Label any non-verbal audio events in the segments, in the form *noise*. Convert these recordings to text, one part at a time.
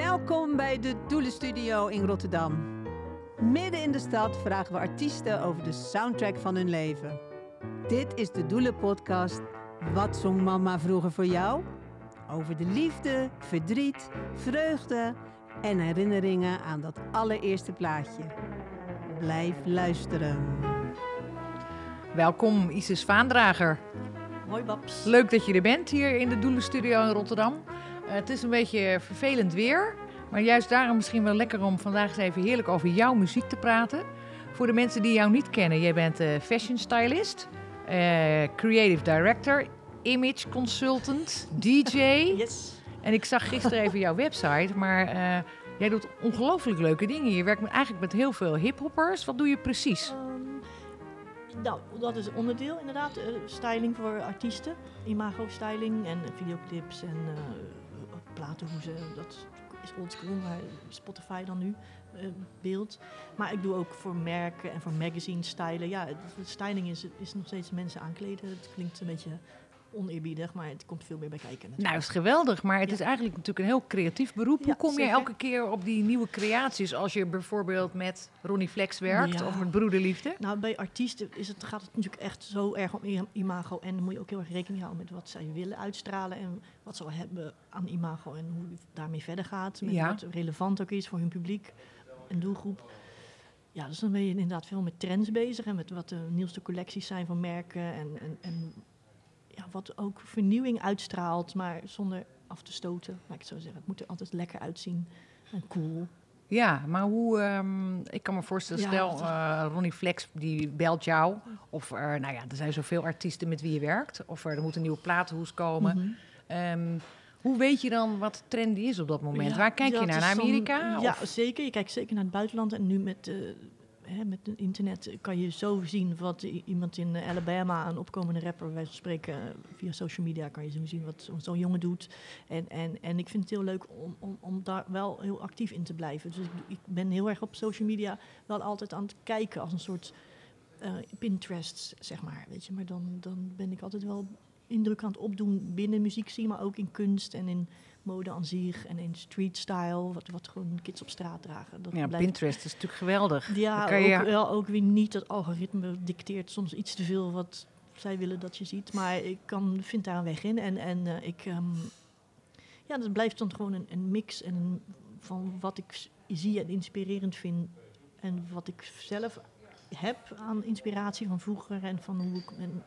Welkom bij de Doelenstudio in Rotterdam. Midden in de stad vragen we artiesten over de soundtrack van hun leven. Dit is de Doelen-podcast Wat zong mama vroeger voor jou? Over de liefde, verdriet, vreugde en herinneringen aan dat allereerste plaatje. Blijf luisteren. Welkom Isis Vaandrager. Hoi Babs. Leuk dat je er bent hier in de Doelenstudio in Rotterdam. Uh, het is een beetje vervelend weer, maar juist daarom misschien wel lekker om vandaag eens even heerlijk over jouw muziek te praten. Voor de mensen die jou niet kennen, jij bent uh, fashion stylist, uh, creative director, image consultant, *laughs* DJ. Yes. En ik zag gisteren even jouw website, maar jij doet ongelooflijk leuke dingen. Je werkt met, eigenlijk met heel veel hiphoppers. Wat doe je precies? Um, nou, dat is onderdeel inderdaad. Uh, styling voor artiesten. Imago styling en videoclips en platenhoezen. Dat is oldschool, maar Spotify dan nu uh, beeld. Maar ik doe ook voor merken en voor magazine stylen. Ja, styling is, is nog steeds mensen aankleden. Het klinkt een beetje oneerbiedig, maar het komt veel meer bij kijken. Natuurlijk. Nou, het is geweldig, maar het ja. is eigenlijk natuurlijk een heel creatief beroep. Hoe kom je elke keer op die nieuwe creaties als je bijvoorbeeld met Ronnie Flex werkt ja. of met Broederliefde? Nou, bij artiesten is het, gaat het natuurlijk echt zo erg om imago en dan moet je ook heel erg rekening houden met wat zij willen uitstralen en wat ze al hebben aan imago en hoe het daarmee verder gaat. Met wat relevant ook is voor hun publiek en doelgroep. Ja, dus dan ben je inderdaad veel met trends bezig en met wat de nieuwste collecties zijn van merken en, en, en ja, wat ook vernieuwing uitstraalt, maar zonder af te stoten. Laat ik het zo zeggen. Het moet er altijd lekker uitzien en cool. Ja, maar hoe... Um, ik kan me voorstellen, Ja, stel uh, Ronnie Flex die belt jou. Of er, nou ja, er zijn zoveel artiesten met wie je werkt. Of er, er moet een nieuwe platenhoes komen. Mhm. Ehm, hoe weet je dan wat trendy is op dat moment? Ja, Waar kijk je naar? Naar Amerika? Ja, Of- zeker. Je kijkt zeker naar het buitenland. En nu met, eh, met internet kan je zo zien wat iemand in Alabama, een opkomende rapper, van spreken, eh, via social media kan je zo zien wat zo- zo'n jongen doet. En, en, en ik vind het heel leuk om, om, om daar wel heel actief in te blijven. Dus ik, ben heel erg op social media wel altijd aan het kijken als een soort eh, Pinterest, zeg maar. Weet je, maar dan, dan ben ik altijd wel indruk aan het opdoen binnen muziek, maar ook in kunst en in mode aan zich en in street style, wat, wat gewoon kids op straat dragen. Dat ja, blijft- Pinterest is natuurlijk geweldig. Ja, kan je- ook, wel ook weer niet dat algoritme dicteert soms iets te veel wat zij willen dat je ziet. Maar ik kan, vind daar een weg in. En, en eh, ik, ehm, ja, dat blijft dan gewoon een, een mix en een, van wat ik zie en inspirerend vind. En wat ik zelf heb aan inspiratie van vroeger en van hoe ik, en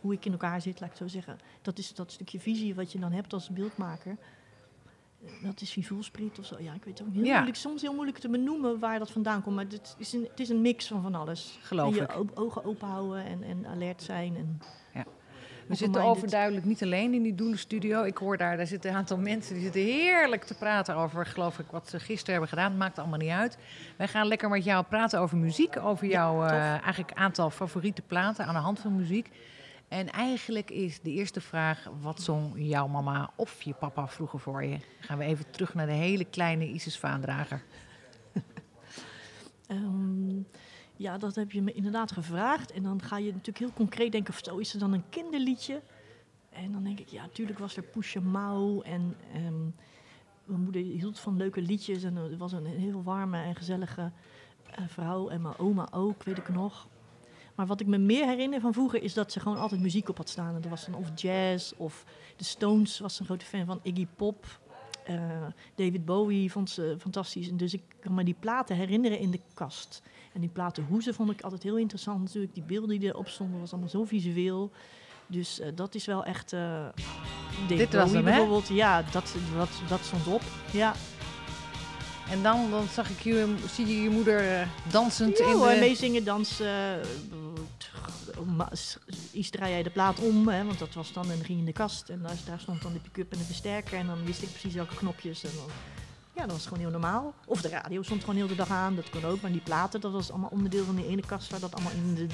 hoe ik in elkaar zit, laat ik het zo zeggen. Dat is dat stukje visie wat je dan hebt als beeldmaker. Dat is wie voelspriet of zo. Ja, ik weet het ook heel Ja. moeilijk, soms heel moeilijk te benoemen waar dat vandaan komt. Maar het is een, het is een mix van van alles. Geloof en je ik. ogen open houden en, en alert zijn. En We zitten overduidelijk niet alleen in die doelenstudio. Ik hoor daar, daar zitten een aantal mensen die zitten heerlijk te praten over, geloof ik, wat ze gisteren hebben gedaan. Het maakt allemaal niet uit. Wij gaan lekker met jou praten over muziek, over jouw eh, eigenlijk aantal favoriete platen aan de hand van muziek. En eigenlijk is de eerste vraag, wat zong jouw mama of je papa vroeger voor je? Gaan we even terug naar de hele kleine Isis Vaandrager. *laughs* Ehm, ja, dat heb je me inderdaad gevraagd. En dan ga je natuurlijk heel concreet denken, of zo is er dan een kinderliedje? En dan denk ik, ja, natuurlijk was er Pusha Mouw en ehm, mijn moeder hield van leuke liedjes. En het was een heel warme en gezellige eh, vrouw. En mijn oma ook, weet ik nog. Maar wat ik me meer herinner van vroeger is dat ze gewoon altijd muziek op had staan. En dat was dan of jazz of de Stones was een grote fan van Iggy Pop. Eh, David Bowie vond ze fantastisch. En dus ik kan me die platen herinneren in de kast. En die platen hoezen vond ik altijd heel interessant. Natuurlijk, die beelden die erop stonden, was allemaal zo visueel. Dus eh, dat is wel echt. David Dit was hè? bijvoorbeeld. Ja, dat, dat, dat stond op. Ja, En dan, dan zag ik je, zie je je moeder dansend ja in hoor, de... meezingen, dansen. Iets draai jij de plaat om, hè, want dat was dan. En ging in de kast. En daar, daar stond dan de pick-up en de versterker. En dan wist ik precies welke knopjes. En dan, ja, dat was gewoon heel normaal. Of de radio stond gewoon heel de dag aan. Dat kon ook. Maar die platen, dat was allemaal onderdeel van die ene kast. Waar dat allemaal in de.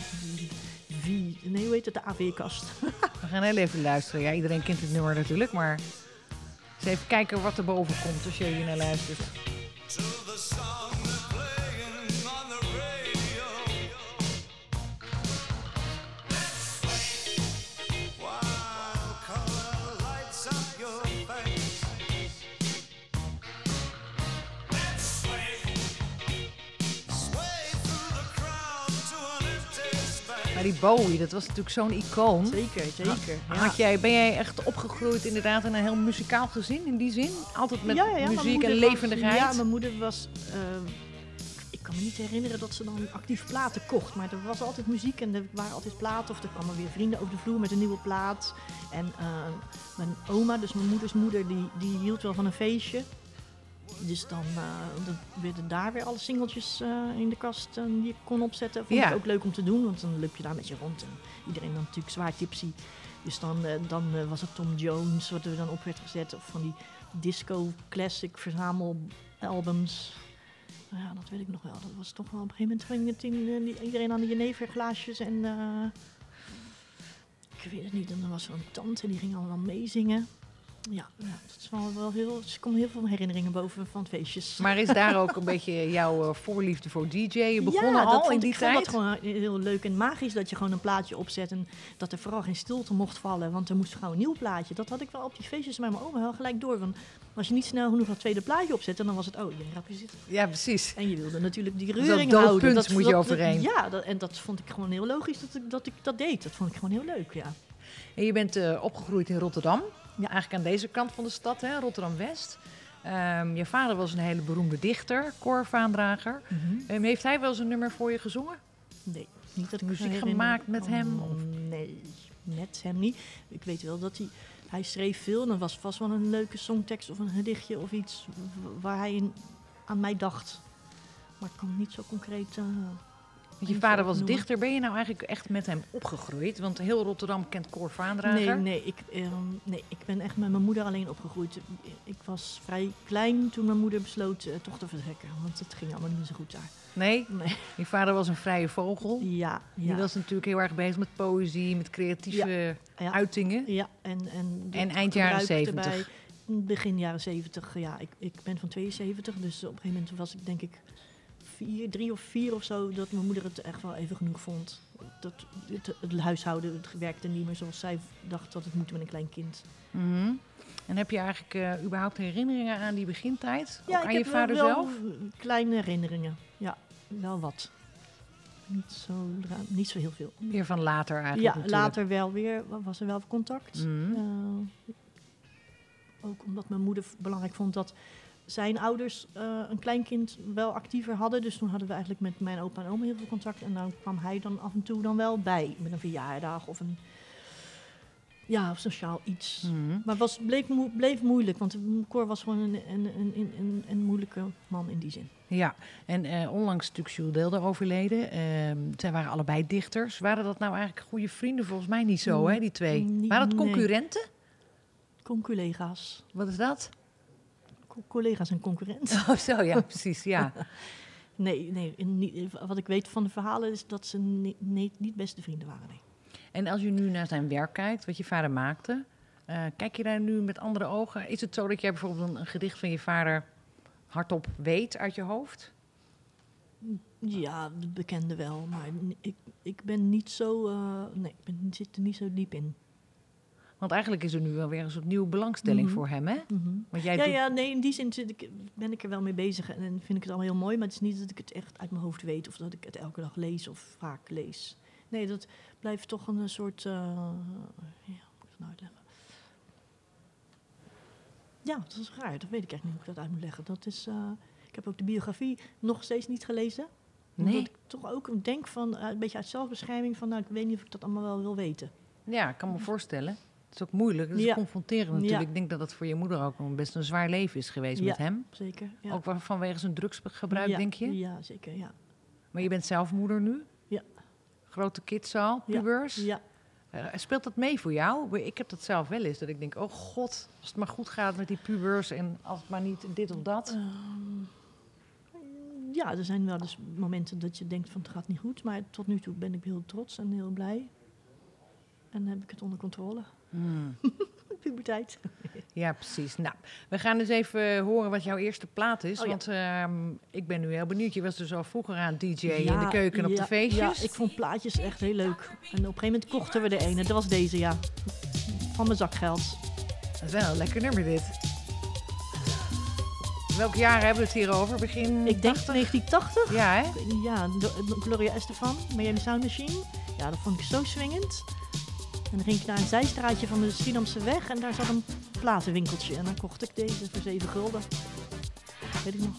V, nee, hoe heet het? De AV-kast. *laughs* We gaan heel even luisteren. Ja, iedereen kent het nummer natuurlijk, maar eens even kijken wat er boven komt als je hier naar luistert. Bowie, dat was natuurlijk zo'n icoon. Zeker, zeker. Ja. Had jij, ben jij echt opgegroeid inderdaad in een heel muzikaal gezin in die zin? Altijd met Ja, ja, muziek en was- levendigheid? ja, mijn moeder was... eh, ik kan me niet herinneren dat ze dan actief platen kocht. Maar er was altijd muziek en er waren altijd platen. Of er kwamen weer vrienden over de vloer met een nieuwe plaat. En eh, mijn oma, dus mijn moeders moeder, die, die hield wel van een feestje. Dus dan, eh, dan werden daar weer alle singeltjes eh, in de kast eh, die ik kon opzetten. Vond Ja. ik ook leuk om te doen, want dan loop je daar met je rond. En iedereen dan natuurlijk zwaar tipsy. Dus dan, dan was het Tom Jones wat er dan op werd gezet. Of van die disco classic verzamelalbums. Ja, dat weet ik nog wel. Dat was toch wel op een gegeven moment ging het in, iedereen aan de jeneverglaasjes. En ik weet het niet. En dan was er een tante die ging allemaal meezingen. Ja, ja dat is wel, wel heel, er komen heel veel herinneringen boven van feestjes. Maar is daar ook een *laughs* beetje jouw eh, voorliefde voor DJ? Je begon ja, dat al in die ik vond tijd? dat gewoon heel leuk en magisch dat je gewoon een plaatje opzet en dat er vooral geen stilte mocht vallen, want er moest gewoon een nieuw plaatje. Dat had ik wel op die feestjes met mijn oma wel gelijk door. Want als je niet snel genoeg dat tweede plaatje opzette, dan was het, oh, je rapje zit. Ja, precies. En je wilde natuurlijk die reuring dat houden. doodpunt moet je overheen. ja, dat, en dat vond ik gewoon heel logisch dat ik, dat ik dat deed. Dat vond ik gewoon heel leuk, ja. En je bent eh, opgegroeid in Rotterdam. Ja. Eigenlijk aan deze kant van de stad, hè, Rotterdam-West. Ehm, je vader was een hele beroemde dichter, koorvaandrager. Ehm, heeft hij wel eens een nummer voor je gezongen? Nee, niet dat ik Muziek gemaakt met hem, of? Nee, met hem niet. Ik weet wel dat hij... Hij schreef veel en er was vast wel een leuke songtekst of een gedichtje of iets waar hij aan mij dacht. Maar ik kan het niet zo concreet... eh, je vader was noemen. dichter. Ben je nou eigenlijk echt met hem opgegroeid? Want heel Rotterdam kent Cor Vaandrager. Nee, nee ik, ehm, nee, ik ben echt met mijn moeder alleen opgegroeid. Ik was vrij klein toen mijn moeder besloot eh, toch te vertrekken. Want het ging allemaal niet zo goed daar. Nee? Nee. Je vader was een vrije vogel. Ja, Die ja. was natuurlijk heel erg bezig met poëzie, met creatieve ja. uitingen. Ja, en, en, En eind jaren gebruik 70. erbij. Begin jaren 70, ja. Ik, ik ben van 72, dus op een gegeven moment was ik denk ik vier, drie of vier of zo, dat mijn moeder het echt wel even genoeg vond. Dat het, het huishouden, het werkte niet meer zoals zij dacht dat het moet met een klein kind. Mhm. En heb je eigenlijk eh, überhaupt herinneringen aan die begintijd? Ja, Ook aan je vader zelf? kleine herinneringen. Ja, wel wat. Niet zo, niet zo heel veel. Meer van later eigenlijk Ja, natuurlijk. later wel weer, was er wel contact. Mhm. Eh, ook omdat mijn moeder belangrijk vond dat zijn ouders eh, een kleinkind wel actiever hadden. Dus toen hadden we eigenlijk met mijn opa en oma heel veel contact. En dan kwam hij dan af en toe dan wel bij. Met een verjaardag of een ja, of sociaal iets. Mhm. Maar het was, bleef, bleef moeilijk, want Cor was gewoon een, een, een, een, een, een moeilijke man in die zin. Ja, en eh, onlangs natuurlijk Jules Deelder overleden. Ehm, zij waren allebei dichters. Waren dat nou eigenlijk goede vrienden? Volgens mij niet zo, hè, die twee. Mm, niet- waren nee. concurrenten? Conculega's. Wat is dat? Co- collega's en concurrenten. Oh, zo, ja, *laughs* precies, ja. Nee, nee niet- wat ik weet van de verhalen is dat ze ni- nee, niet beste vrienden waren. Nee. En als je nu naar zijn werk kijkt, wat je vader maakte, eh, kijk je daar nu met andere ogen? Is het zo dat jij bijvoorbeeld een, een gedicht van je vader hardop weet uit je hoofd? Ja, de bekende wel, maar ik, ik ben niet zo. eh, nee, ik ben, zit er niet zo diep in. Want eigenlijk is er nu wel weer een soort nieuwe belangstelling Mhm. voor hem, hè? Mhm. Want jij Ja, doet- ja, nee, in die zin ik, ben ik er wel mee bezig en, en vind ik het allemaal heel mooi, maar het is niet dat ik het echt uit mijn hoofd weet of dat ik het elke dag lees of vaak lees. Nee, dat blijft toch een soort. eh, ja, hoe moet ik dat nou uitleggen? Ja, dat is raar. Dat weet ik echt niet hoe ik dat uit moet leggen. Dat is, eh, ik heb ook de biografie nog steeds niet gelezen. Omdat Nee. ik toch ook denk van, eh, een beetje uit zelfbescherming van, nou, ik weet niet of ik dat allemaal wel wil weten. Ja, ik kan me voorstellen. Het is ook moeilijk. Het is Ja. confronterend natuurlijk. Ja. Ik denk dat het voor je moeder ook een best een zwaar leven is geweest Ja. met hem. Zeker. Ja. Ook vanwege zijn drugsgebruik, denk je? Ja, zeker. Ja. Maar je bent zelf moeder nu? Ja. Grote kids al, Ja. pubers? ja. Eh, Speelt dat mee voor jou? Ik heb dat zelf wel eens. Dat ik denk, oh god, als het maar goed gaat met die pubers... en als het maar niet dit of dat. Ehm, ja, er zijn wel dus momenten dat je denkt van het gaat niet goed. Maar tot nu toe ben ik heel trots en heel blij. En heb ik het onder controle. Hmm. *laughs* Puberteit. Ja, precies. Nou, we gaan eens even horen wat jouw eerste plaat is. Oh, ja. Want ehm, ik ben nu heel benieuwd. Je was dus al vroeger aan DJ in de keuken en op de feestjes. Ja, ik vond plaatjes echt heel leuk. En op een gegeven moment kochten we de ene. Dat was deze, ja. Van mijn zakgeld. Dat is wel een lekker nummer dit. Welk jaar hebben we het hier over? Begin Ik denk 80? 1980. Ja, hè? Ja, Gloria Estefan, Miami Sound Machine. Ja, dat vond ik zo swingend. En dan ging ik naar een zijstraatje van de Schiedamse weg en daar zat een platenwinkeltje. En dan kocht ik deze voor 7 gulden. Weet ik nog.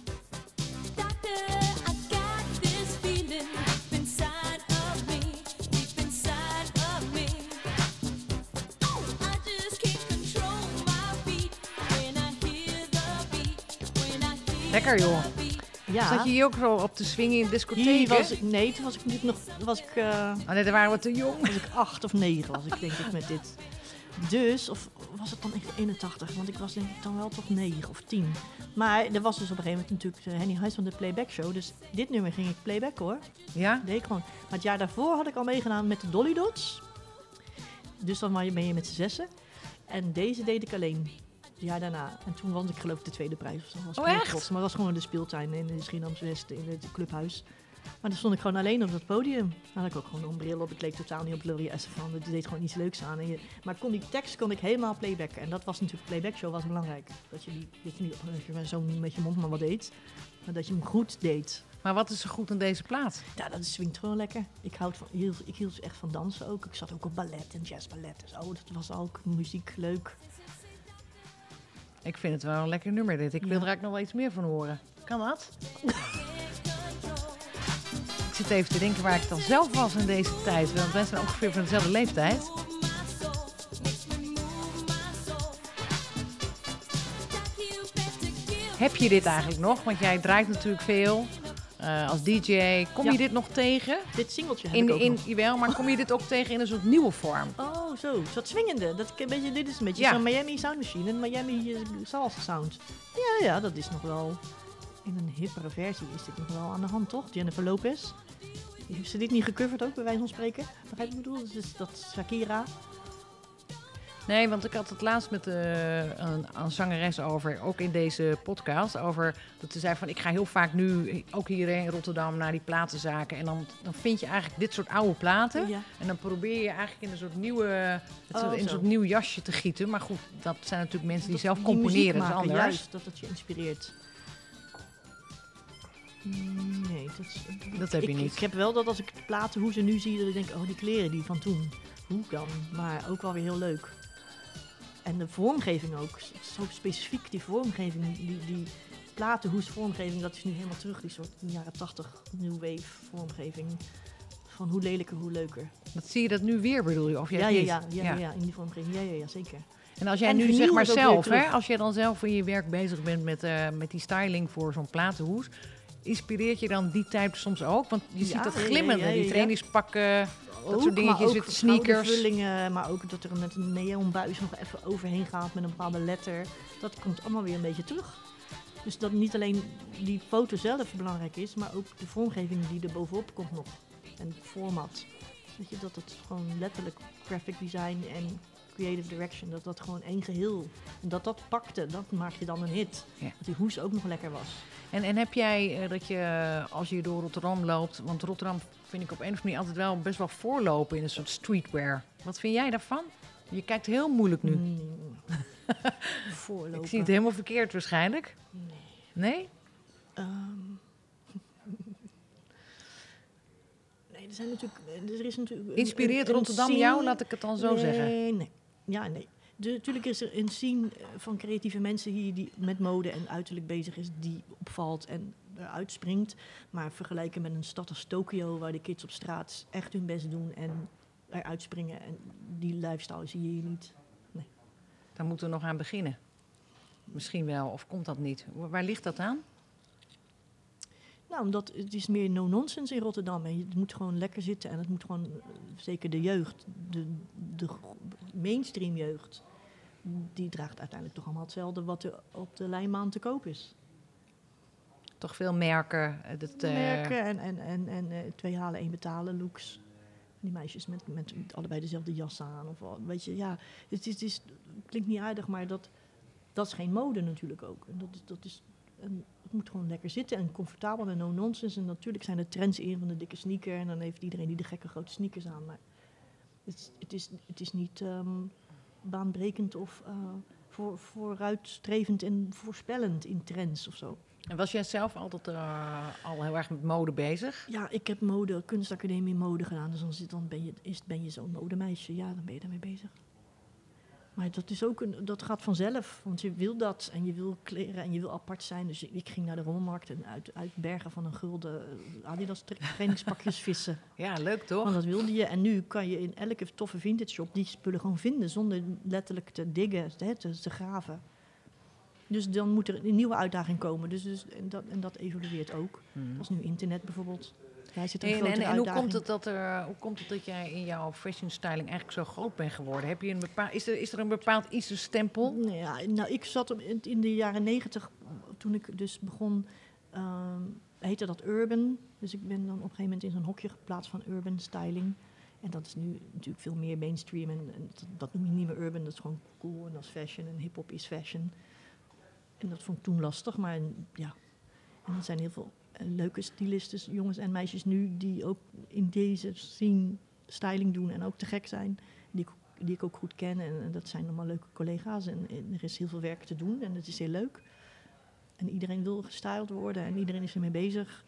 Lekker, joh. Ja, Zat je hier ook zo op te swingen in hier discotheken? was ik, nee, toen was ik natuurlijk nog, was ik, eh, Oh nee, daar waren we te jong. was ik acht of negen was ik denk ik met dit. Dus, of was het dan echt 81? Want ik was denk ik dan wel toch 9 of 10. Maar er was dus op een gegeven moment natuurlijk de Henny Huis van de Playback Show. Dus dit nummer ging ik playback hoor. Ja? deed ik gewoon. Maar het jaar daarvoor had ik al meegedaan met de Dolly Dots. Dus dan ben je- ben je met z'n zessen. En deze deed ik alleen. Het jaar daarna. En toen won ik geloof ik de tweede prijs. of zo. Was Oh, echt? trots. Maar dat was gewoon de speeltuin in de Schiedamse West in het clubhuis. Maar dan stond ik gewoon alleen op dat podium. Dan had ik ook gewoon een bril op. Ik leek totaal niet op Lily Estefan. Het deed gewoon iets leuks aan. En je, maar kon die tekst kon ik helemaal playbacken. En dat was natuurlijk, playback show was belangrijk. Dat je, die, dat je niet zo met je mond maar wat deed. Maar dat je hem goed deed. Maar wat is er goed aan deze plaat? Ja, dat swingt gewoon lekker. Ik, houd van, hield, ik hield echt van dansen ook. Ik zat ook op ballet en jazzballet en zo. Dat was ook muziek leuk. Ik vind het wel een lekker nummer dit. Ik wil er eigenlijk nog wel iets meer van horen. Kan dat? Ik zit even te denken waar ik dan zelf was in deze tijd. Want wij zijn ongeveer van dezelfde leeftijd. Heb je dit eigenlijk nog? Want jij draait natuurlijk veel eh, als DJ. Kom Ja. je dit nog tegen? Dit singeltje heb In, ik ook in, nog. jawel, maar kom je dit ook tegen in een soort nieuwe vorm? Oh, zo. Dat swingende. Dat, een beetje, dit is een beetje Ja. zo'n Miami Sound Machine. Een Miami eh, salsa sound. Ja, ja, dat is nog wel... In een hippere versie is dit nog wel aan de hand, toch? Jennifer Lopez. Heeft ze dit niet gecoverd ook, bij wijze van spreken? Begrijp je wat ik bedoel? Dus dat Shakira. Nee, want ik had het laatst met eh, een, een zangeres over, ook in deze podcast, over dat ze zei van ik ga heel vaak nu, ook hier in Rotterdam, naar die platenzaken. En dan, dan vind je eigenlijk dit soort oude platen. Ja. En dan probeer je eigenlijk in een soort nieuwe, het Oh, in een soort nieuw jasje te gieten. Maar goed, dat zijn natuurlijk mensen die Dat- zelf die componeren, dat maken, anders. Juist, dat het je inspireert. Nee, dat, is- Dat heb je ik, niet. Ik heb wel dat als ik de platen, hoe ze nu zie, dat ik denk, oh, die kleren die van toen. Hoe dan? Maar ook wel weer heel leuk. En de vormgeving ook. Zo specifiek, die vormgeving, die, die platenhoes-vormgeving, dat is nu helemaal terug. Die soort jaren tachtig new wave vormgeving. Van hoe lelijker, hoe leuker. Dat zie je dat nu weer, bedoel je? Of Ja, ja, ja, ja, ja, in die vormgeving. Ja, ja, ja, zeker. En als jij En nu zeg maar zelf, hè, als jij dan zelf in je werk bezig bent met, eh, met die styling voor zo'n platenhoes, inspireert je dan die tijd soms ook? Want je Ja, ziet dat glimmende, ja, ja, die trainingspakken, dat Ook, soort dingetjes met sneakers. vullingen, maar ook dat er met een neonbuis nog even overheen gaat met een bepaalde letter. Dat komt allemaal weer een beetje terug. Dus dat niet alleen die foto zelf belangrijk is, maar ook de vormgeving die er bovenop komt nog. En het format. Weet je, dat het gewoon letterlijk graphic design en creative direction, dat dat gewoon één geheel. En dat dat pakte, dat maak je dan een hit. Ja. Dat die hoes ook nog lekker was. En, en heb jij eh, dat je, eh, als je door Rotterdam loopt, want Rotterdam vind ik op een of andere manier altijd wel best wel voorlopen in een soort streetwear. Wat vind jij daarvan? Je kijkt heel moeilijk nu. Mm. *laughs* Voorlopen. Ik zie het helemaal verkeerd waarschijnlijk. Nee. Nee? Ehm. *laughs* nee, er zijn natuurlijk. Er is natuurlijk Inspireert een- een Rotterdam scene- jou, laat ik het dan zo nee, zeggen? Nee, ja, nee. Natuurlijk is er een scene eh, van creatieve mensen hier die met mode en uiterlijk bezig is, die opvalt en eruit springt. Maar vergelijken met een stad als Tokio, waar de kids op straat echt hun best doen en eruit springen. En die lifestyle zie je hier niet. Daar moeten we nog aan beginnen. Misschien wel, of komt dat niet? Wa- Waar ligt dat aan? Nou, omdat het is meer no-nonsense in Rotterdam. En het moet gewoon lekker zitten. En het moet gewoon, eh, zeker de jeugd, de, de mainstream jeugd, die draagt uiteindelijk toch allemaal hetzelfde wat er op de lijnbaan te koop is. Toch veel merken. eh, Dat, eh, Merken en, en, en, en twee halen, één betalen looks. Die meisjes met, met allebei dezelfde jas aan. Of wat, weet je, ja, het, is, het is, klinkt niet aardig, maar dat, dat is geen mode natuurlijk ook. En dat is, dat is moet gewoon lekker zitten en comfortabel en no-nonsense. En natuurlijk zijn er trends in van de dikke sneaker. En dan heeft iedereen die de gekke grote sneakers aan. Maar het, is- het, is, het is niet ehm, baanbrekend of eh, voor, vooruitstrevend en voorspellend in trends of zo. En was jij zelf altijd eh, al heel erg met mode bezig? Ja, ik heb mode, kunstacademie mode gedaan. Dus dan, zit, dan ben je, is, ben je zo'n modemeisje. Ja, dan ben je daarmee bezig. Maar dat, is ook een, dat gaat vanzelf. Want je wil dat en je wil kleren en je wil apart zijn. Dus ik, ik ging naar de rommelmarkt en uit, uit bergen van een gulden eh, Adidas tra- *laughs* trainingspakjes vissen. Ja, leuk toch? Want dat wilde je. En nu kan je in elke toffe vintage shop die spullen gewoon vinden. Zonder letterlijk te diggen, te, te graven. Dus dan moet er een nieuwe uitdaging komen. Dus, dus, en, dat, en dat evolueert ook. Mhm. Zoals nu internet bijvoorbeeld. Daar zit een En, grote en, en hoe, komt het dat er, hoe komt het dat jij in jouw fashion styling eigenlijk zo groot bent geworden? Heb je een bepaald, is, er, is er een bepaald iets, een stempel? Nou Ja, nou, ik zat in, de jaren negentig, toen ik dus begon, ehm, heette dat urban. Dus ik ben dan op een gegeven moment in zo'n hokje geplaatst van urban styling. En dat is nu natuurlijk veel meer mainstream. En, en dat, noem je niet meer urban, dat is gewoon cool en dat is fashion. En hip-hop is fashion. En dat vond ik toen lastig, maar ja. En er zijn heel veel leuke stylisten, jongens en meisjes nu, die ook in deze scene styling doen en ook te gek zijn. Die ik, die ik ook goed ken. En, dat zijn allemaal leuke collega's. En, er is heel veel werk te doen en het is heel leuk. En iedereen wil gestyled worden en iedereen is ermee bezig.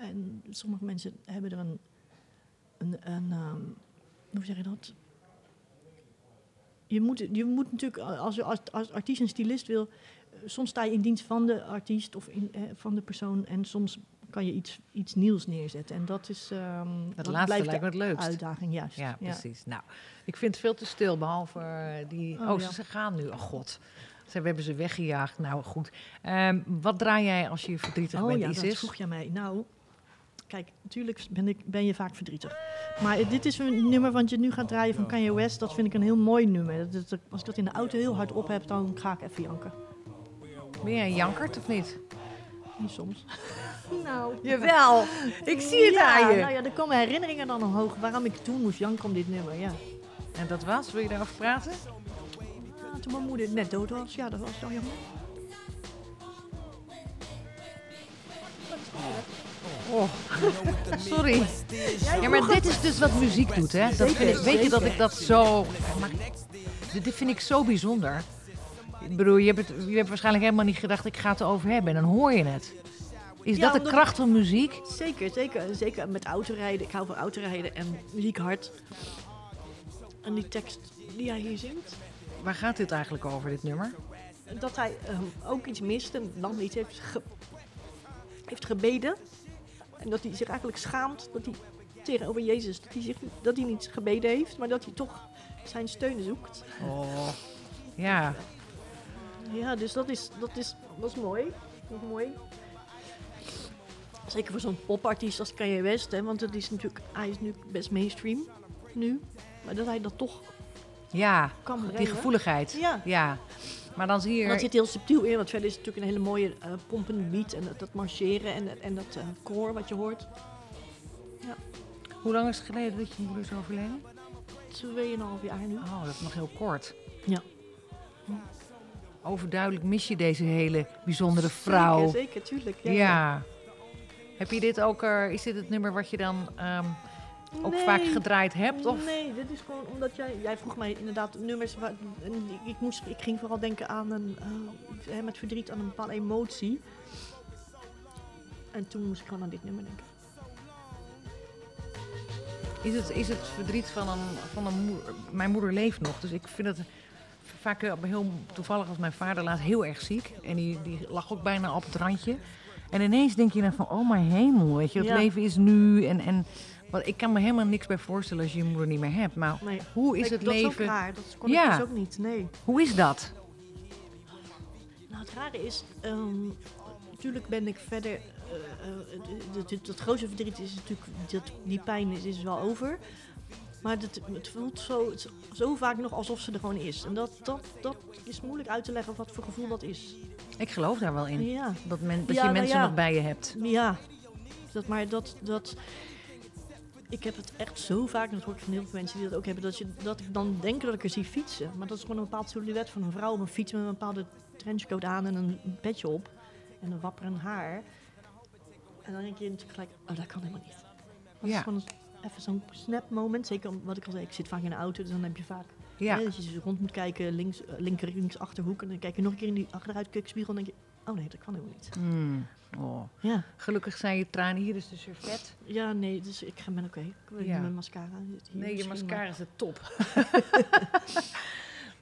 En sommige mensen hebben er een, een, een ehm, hoe zeg je dat? Je moet, je moet natuurlijk, als je als, als artiest en stylist wil, eh, soms sta je in dienst van de artiest of in, eh, van de persoon en soms kan je iets, iets nieuws neerzetten. En dat is ehm, Het dat laatste blijft lijkt me de het leukst. uitdaging, juist. Ja, precies. Nou, ik vind het veel te stil, behalve eh, die... Oh, Oh, ze, ja. ze gaan nu. Oh god. Ze, we hebben ze weggejaagd. Nou, goed. Ehm, wat draai jij als je verdrietig Oh bent, ja, dat Isis? vroeg jij mij. Nou, kijk, natuurlijk ben, ik, ben je vaak verdrietig. Maar eh, dit is een nummer wat je nu gaat draaien van Kanye West. Dat vind ik een heel mooi nummer. Dat, dat- als ik dat in de auto heel hard op heb, dan ga ik even janken. Ben jij een jankert of niet? Niet soms. *laughs* nou. *laughs* Jawel, ik zie het ja, aan je. Nou ja, er komen herinneringen dan omhoog waarom ik toen moest janken om dit nummer. Ja. En dat was, wil je daarover praten? Ja, toen mijn moeder net dood was. Ja, dat was zo jammer. Oh, *laughs* sorry. Ja, maar dit is dus wat muziek doet, hè? Dat vind ik, weet je dat ik dat zo... Maar, dit dit vind ik zo bijzonder. Ik bedoel, je hebt, het, je hebt waarschijnlijk helemaal niet gedacht, ik ga het erover hebben. En dan hoor je het. Is Ja, dat de kracht van muziek? Zeker, zeker. Zeker met autorijden. Ik hou van autorijden en muziek hard. En die tekst die hij hier zingt. Waar gaat dit eigenlijk over, dit nummer? dat hij ehm, ook iets mist en dan niet heeft, ge- heeft gebeden. En dat hij zich eigenlijk schaamt dat hij tegenover Jezus, dat hij, zich, dat hij niet gebeden heeft, maar dat hij toch zijn steun zoekt. Oh. Ja, Ja, dus dat is, dat is, is mooi. Mooi. Zeker voor zo'n popartiest als Kanye West, hè, want het is natuurlijk, hij is nu best mainstream nu. Maar dat hij dat toch ja. kan brengen. Die gevoeligheid. Ja. Ja. Maar dan zie je... Dat zit heel subtiel in, want verder is het natuurlijk een hele mooie eh pompende beat en dat, dat marcheren en, en dat eh koor wat je hoort. Hoe lang is het geleden dat je moeder is overleden? Tweeënhalf jaar nu. Oh, dat is nog heel kort. Ja. Overduidelijk mis je deze hele bijzondere vrouw. Zeker, zeker, tuurlijk. Ja. Ja, Heb je dit ook, eh, is dit het nummer wat je dan ehm, ook Nee. vaak gedraaid hebt? Of? Nee, dit is gewoon omdat jij, jij vroeg mij inderdaad nummers. Waar, ik, moest, ik ging vooral denken aan een, eh, met verdriet aan een bepaalde emotie. En toen moest ik gewoon aan dit nummer denken. Is, het, is het verdriet van een, van een moeder? Mijn moeder leeft nog, dus ik vind het vaak heel, heel toevallig als mijn vader laat heel erg ziek. En die, die lag ook bijna op het randje. En ineens denk je dan van, oh mijn hemel, weet je, het Ja. leven is nu. En, en wat, ik kan me helemaal niks bij voorstellen als je je moeder niet meer hebt. Maar Nee. hoe is Nee, het dat is ook leven? raar, dat kon Ja. ik dus ook niet, nee. hoe is dat? Nou, het rare is, ehm, natuurlijk ben ik verder. eh, eh, het- het- het grootste verdriet is natuurlijk, dat, die pijn is, is wel over. Maar het, het voelt zo, het- zo vaak nog alsof ze er gewoon is. En dat, dat, dat is moeilijk uit te leggen wat voor gevoel dat is. Ik geloof daar wel in. Ja, Dat, men, dat Ja, je nou mensen ja. nog bij je hebt. ja. Dat, maar dat, dat. Ik heb het echt zo vaak, en dat hoor ik van heel veel mensen die dat ook hebben, dat, je, dat ik dan denk dat ik er zie fietsen. Maar dat is gewoon een bepaald silhouet van een vrouw op een fiets met een bepaalde trenchcoat aan en een petje op. En een wapperend haar. En dan denk je natuurlijk gelijk, oh dat kan helemaal niet. Dat Ja. is gewoon even zo'n snap moment. Zeker wat ik al zei, ik zit vaak in de auto, dus dan heb je vaak Ja. hè, dat je zo rond moet kijken, links, eh, linker, links achterhoek. En dan kijk je nog een keer in die achteruitkijkspiegel en denk je, Oh nee, dat kan helemaal niet. Hmm. Oh. Ja, Gelukkig zijn je tranen hier, dus de servet. ja nee, dus ik ga- ben oké. Ik wil Ja. mijn mascara. hier Nee, je mascara maar- is de top. *laughs*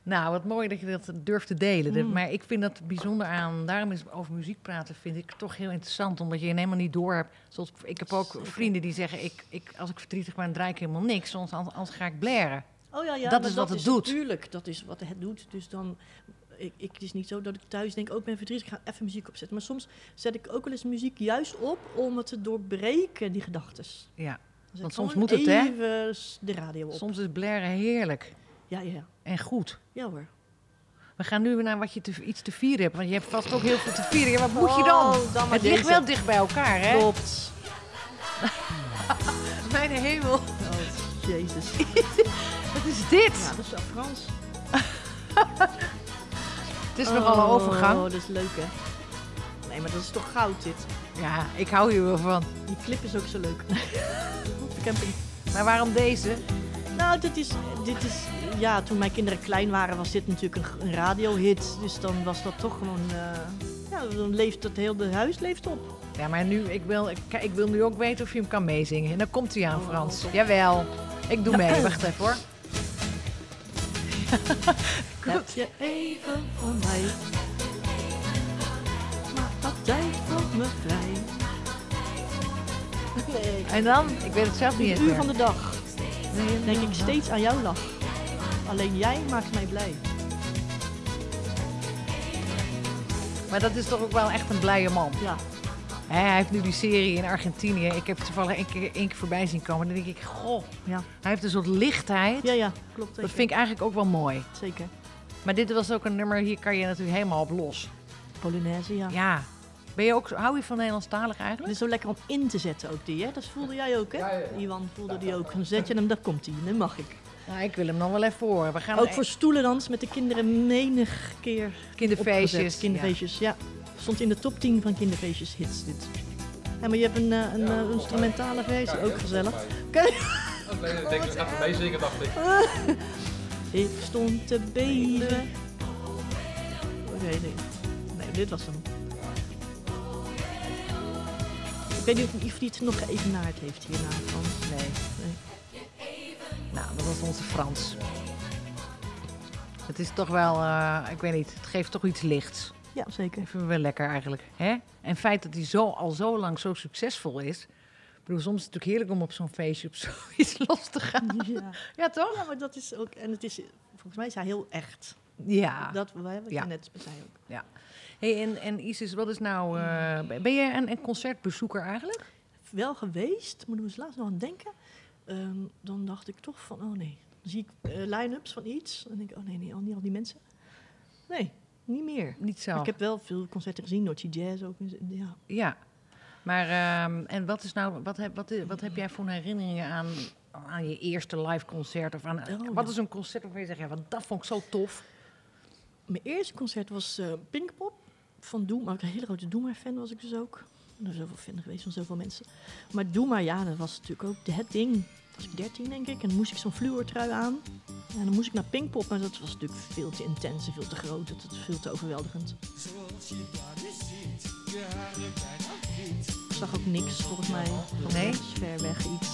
nou, wat mooi dat je dat durft te delen. Mm. Maar ik vind dat bijzonder aan. Daarom is over muziek praten vind ik toch heel interessant. Omdat je helemaal niet door hebt. Zoals, ik heb ook vrienden die zeggen: ik, ik, als ik verdrietig ben, draai ik helemaal niks. Soms anders, anders ga ik blaren. Oh ja, ja Dat is wat het doet. Tuurlijk, dat is wat het doet. Dus dan, ik, ik, het is niet zo dat ik thuis denk, ook ben verdrietig, ik ga even muziek opzetten. Maar soms zet ik ook wel eens muziek juist op om het te doorbreken, die gedachten. Ja, Want soms moet het, hè? De radio op. soms is blaren heerlijk ja, ja. En goed. Ja hoor. We gaan nu naar wat je te, iets te vieren hebt. Want je hebt vast ook heel veel te vieren. Ja, wat moet je dan? Oh, dan maar het ligt wel dicht bij elkaar, hè? Klopt. *laughs* Mijn hemel. Oh, jezus. *laughs* Wat is dit? Ja, dat is wel Frans. *laughs* Het is nogal een overgang. Oh, dat is leuk hè. Nee, maar dat is toch goud dit. Ja, ik hou hier wel van. Die clip is ook zo leuk. Op de camping. Maar waarom deze? Nou, dit is, dit is, ja, toen mijn kinderen klein waren was dit natuurlijk een, een radiohit. Dus dan was dat toch gewoon, eh, ja, dan leeft het hele huis leeft op. Ja, maar nu, ik wil, ik, kijk, ik wil nu ook weten of je hem kan meezingen. En dan komt hij aan, Oh, Frans. Jawel. Ik doe *laughs* mee. Wacht even hoor. *laughs* Heb je even van mij? Maak wat tijd voor me vrij. Nee. En dan? Ik weet het zelf niet eens Een uur meer. van de dag denk ik steeds aan jouw lach. Alleen jij maakt mij blij. Maar dat is toch ook wel echt een blije man. Ja, hij heeft nu die serie in Argentinië. Ik heb het toevallig één keer, één keer voorbij zien komen. Dan denk ik, goh, ja, hij heeft een soort lichtheid. ja, ja klopt. Dat vind ik eigenlijk ook wel mooi. Zeker. Maar dit was ook een nummer, hier kan je natuurlijk helemaal op los. Polonaise, ja. Ja. Ben je ook, hou je van Nederlandstalig Het eigenlijk? is zo lekker om in te zetten ook die, hè? Dat voelde jij ook, hè? Iwan voelde die ook. Dan zet je hem, daar komt hij. Dat mag ik. Nou, ik wil hem nog wel even horen. We gaan Ook voor stoelendans met de kinderen menig keer kinderfeestjes. opgezet. Kinderfeestjes, ja. Stond in de top 10 van kinderfeestjes hits dit. Ja, maar je hebt een, eh, een eh, instrumentale versie, ook gezellig. Oké. Ik denk, ik ga even meezingen, dacht ik. *laughs* Ik stond te beven. Oké, nee. Nee, dit was hem. Ik weet niet of- of die het nog geëvenaard heeft hierna, Frans. Nee. Nou, dat was onze Frans. Het is toch wel, eh, ik weet niet, het geeft toch iets lichts. Ja, zeker. Ik vind het wel lekker eigenlijk. Hè? En het feit dat hij zo, al zo lang zo succesvol is. Ik bedoel, soms is het natuurlijk heerlijk om op zo'n feestje op *laughs* zoiets los te gaan. Ja. Ja, toch? ja, maar dat is ook... En het is, volgens mij is hij heel echt. Ja. Dat wat. Ja. je net zei ook. Hey, en, en Isis, wat is nou... eh, ben je een, een concertbezoeker eigenlijk? Wel geweest, maar toen was laatst nog aan denken. Ehm, dan dacht ik toch van, oh nee. Dan zie ik eh, line-ups van iets. En dan denk ik, oh nee, nee, al niet al die mensen. Nee, niet meer. Niet zo. Maar Ik heb wel veel concerten gezien, Noordje Jazz ook. Ja. Ja. Maar, ehm, en wat is nou, wat heb, wat, wat heb jij voor herinneringen aan, aan je eerste live concert? Of aan, Oh, wat ja. is een concert waarvan je zegt, ja, want dat vond ik zo tof. Mijn eerste concert was eh Pinkpop van Doe. Maar een hele grote Doe maar fan was ik dus ook. Er zijn zoveel fan geweest van zoveel mensen. Maar Doe maar, ja, dat was natuurlijk ook het ding. Was ik 13 denk ik. En dan moest ik zo'n fluortrui aan. En dan moest ik naar Pinkpop. Maar dat was natuurlijk veel te intens en veel te groot. Dat was veel te overweldigend. Ik zag ook niks volgens mij. Nee? ver weg iets.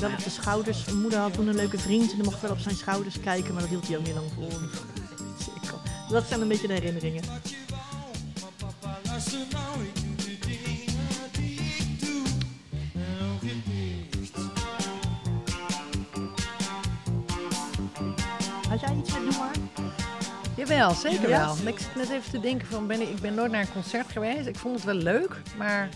Wel op de schouders. Mijn moeder had toen een leuke vriend. En dan mocht ik wel op zijn schouders kijken. Maar dat hield hij ook niet lang vol. *laughs* Ik kan- Dat zijn een beetje de herinneringen. Jawel, zeker Ja? wel. Ik zit net even te denken van, ben ik, ik ben nooit naar een concert geweest. Ik vond het wel leuk, maar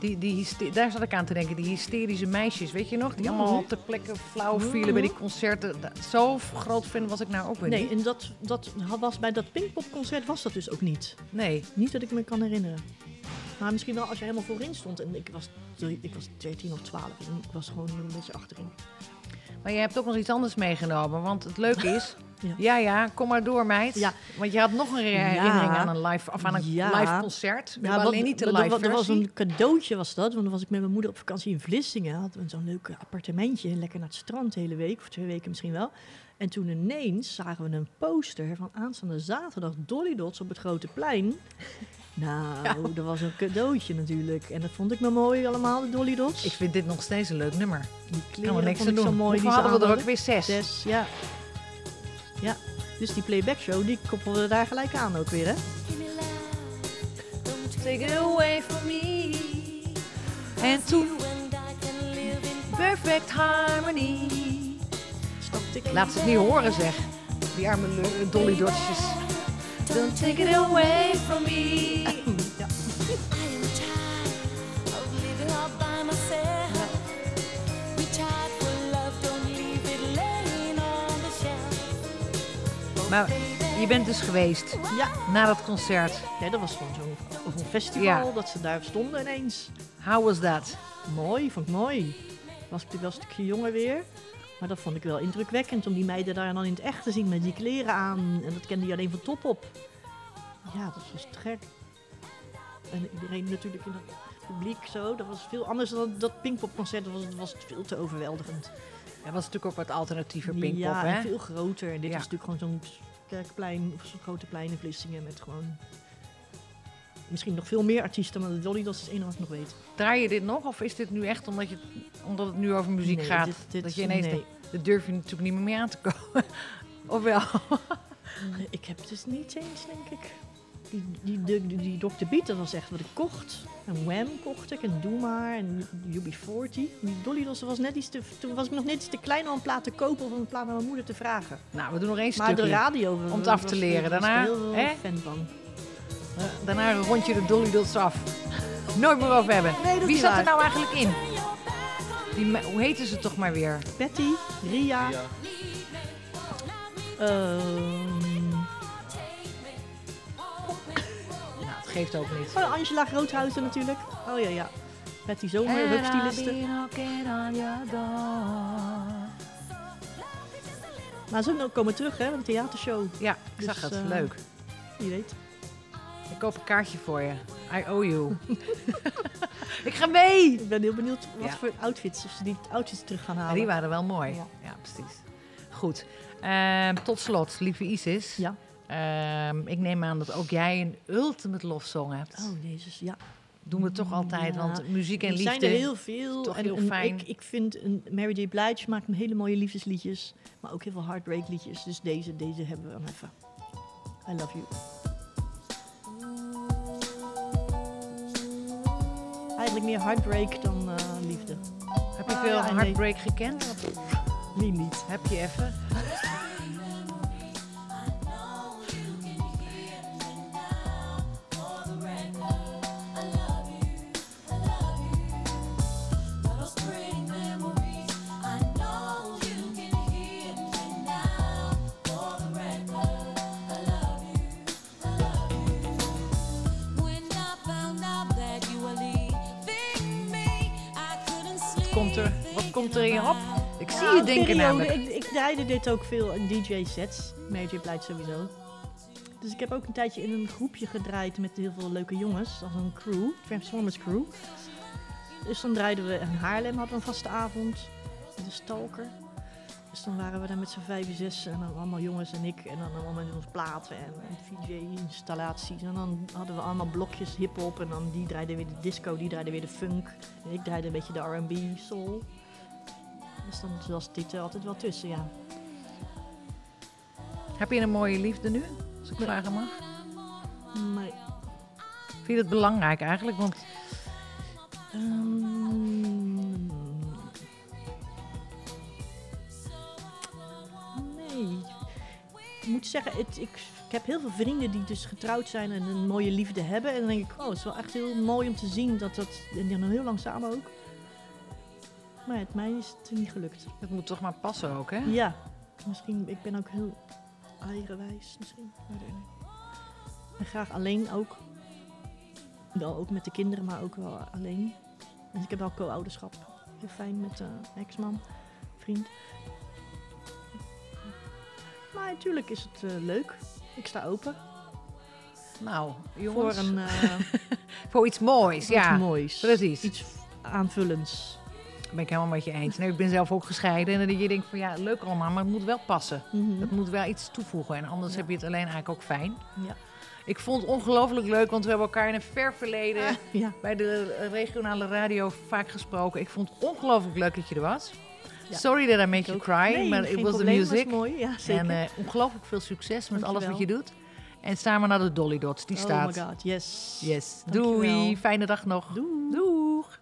die, die, daar zat ik aan te denken. Die hysterische meisjes, weet je nog? Die allemaal ter plekke flauw vielen bij die concerten. Zo groot fan was ik nou ook weer Nee, niet. en dat, dat was bij dat Pinkpop-concert was dat dus ook niet. Nee. Niet dat ik me kan herinneren. Maar misschien wel als je helemaal voorin stond. En ik was, ik was 13 of 12. En ik was gewoon een beetje achterin. Maar je hebt ook nog iets anders meegenomen. Want het leuke is, *laughs* Ja, ja, kom maar door, meid. Ja. Want je had nog een Ja. herinnering aan een live, of aan een live concert. Ja, alleen niet de live wat- Er was versie. een cadeautje, was dat. Want dan was ik met mijn moeder op vakantie in Vlissingen. Hadden we zo'n leuk appartementje. Lekker naar het strand de hele week. Of twee weken misschien wel. En toen ineens zagen we een poster van aanstaande zaterdag Dolly Dots op het Grote Plein. *laughs* Nou, dat was een cadeautje natuurlijk. En dat vond ik me mooi allemaal, de Dolly Dots. Ik vind dit nog steeds een leuk nummer. die Kan kleren er niks vond te ik doen. zo mooi. Die hadden we er ook weer? Zes. Zes, ja. Ja, dus die playback show, die koppelden we daar gelijk aan ook weer, hè? Take it away from me. En toen perfect harmony. Stapte ik Laat ze het niet horen, zeg. Die arme Dolly. Don't take it away from me. *laughs* Maar je bent dus geweest Ja, na dat concert. ja, dat was gewoon zo'n festival Ja. dat ze daar stonden ineens. How was that? Mooi, vond ik mooi. Was ik wel een stukje jonger weer. Maar dat vond ik wel indrukwekkend om die meiden daar dan in het echt te zien met die kleren aan. En dat kende je alleen van top op. Ja, dat was te gek. En iedereen natuurlijk in het publiek zo. Dat was veel anders dan dat Pinkpop-concert. Dat was, dat was veel te overweldigend. Dat was natuurlijk ook wat alternatiever Pinkpop, ja, hè? veel groter. En dit Ja. was natuurlijk gewoon zo'n kerkplein of zo'n grote plein in Vlissingen met gewoon... Misschien nog veel meer artiesten, maar de Dolly, dat is het enige wat ik nog weet. Draai je dit nog? Of is dit nu echt omdat, je, omdat het nu over muziek Nee, gaat? dit- dit- dat je ineens nee. dat durf je natuurlijk niet meer mee aan te komen. *laughs* of wel? Ik heb het dus niet eens, denk ik. Die, die, die, Dr. Beat, dat was echt wat ik kocht. En Wham kocht ik, en Doe Maar, en UB40. Die Dolly Dots, was net iets te, toen was ik nog net iets te klein om een plaat te kopen of om een plaat naar mijn moeder te vragen. Nou, we doen nog één Maar de stukje. radio... Om het af te leren. ik Daarna, heel hè? fan van. Daarna rond je de Dolly Dots af. Nooit meer over hebben. Nee, Wie zat er nou eigenlijk in? Die, hoe heten ze toch maar weer? Betty, Ria, ehm, geeft ook niet. oh, Angela Groothuizen natuurlijk. Oh ja, ja. Betty Zomer, hupstyliste. Maar ze ook komen terug, hè, een theatershow. Ja, ik Dus, zag het. eh, Leuk. Wie weet. Ik koop een kaartje voor je. I owe you. *laughs* ik ga mee! Ik ben heel benieuwd wat Ja. voor outfits, of ze die outfits terug gaan halen. Ja, die waren wel mooi. Ja. Ja, precies. Goed. Ehm, tot slot, lieve Isis. Ja. Ehm, ik neem aan dat ook jij een ultimate love song hebt. Oh, jezus, ja. Doen we toch altijd, Ja. want muziek en er liefde... zijn er heel veel. toch en, heel fijn. Ik, ik vind een Mary J. Blige maakt hele mooie liefdesliedjes. Maar ook heel veel heartbreak liedjes. Dus deze, deze hebben we dan even. I love you. Eigenlijk meer heartbreak dan eh, liefde. Heb je Ah, veel nee. heartbreak gekend? Wie niet? Heb je even? *laughs* Denken namelijk. Ik, ik draaide dit ook veel in DJ-sets. Mary J. Blige sowieso. Dus ik heb ook een tijdje in een groepje gedraaid met heel veel leuke jongens. Als een crew, Transformers crew. Dus dan draaiden we in Haarlem, hadden we een vaste avond. De Stalker. Dus dan waren we daar met z'n vijf, zes en dan allemaal jongens en ik. En dan allemaal met ons platen en, en VJ-installaties. En dan hadden we allemaal blokjes hip-hop. En dan die draaide weer de disco, die draaide weer de funk. En ik draaide een beetje de RB, soul. Dus dan was dit er altijd wel tussen, ja. Heb je een mooie liefde nu? Als ik Nee. vragen mag. Maar, Vind je het belangrijk eigenlijk? Want ehm, nee. Ik moet zeggen, het, ik, ik heb heel veel vrienden die dus getrouwd zijn en een mooie liefde hebben. En dan denk ik, oh, het is wel echt heel mooi om te zien dat dat... En die dan heel lang samen ook. Maar het mij is het niet gelukt. het moet toch maar passen ook, hè? Ja, misschien, ik ben ook heel eigenwijs misschien. En graag alleen ook. Wel ook met de kinderen, maar ook wel alleen. Dus ik heb wel co-ouderschap. Heel fijn met de ex-man, vriend. Maar natuurlijk is het eh, leuk. Ik sta open Nou, voor, jongens, voor, een, eh, *laughs* iets moois. voor ja, iets moois. precies. Iets aanvullends. Dat ben ik helemaal met je eens. Nee, ik ben zelf ook gescheiden. En dan je denkt van ja, leuk allemaal, maar het moet wel passen. Mhm. Het moet wel iets toevoegen. En anders Ja. heb je het alleen eigenlijk ook fijn. Ja. Ik vond het ongelooflijk leuk, want we hebben elkaar in een ver verleden Ah, ja. bij de regionale radio vaak gesproken. Ik vond het ongelooflijk leuk dat je er was. Ja. Sorry that I made you cry, nee, but it was the was music. mooi. Ja, zeker. En eh, ongelooflijk veel succes met alles wat je doet. En samen naar de Dolly Dots, die oh staat. my god, yes. Yes. Dankjewel. Doei, fijne dag nog. Doei. Doeg.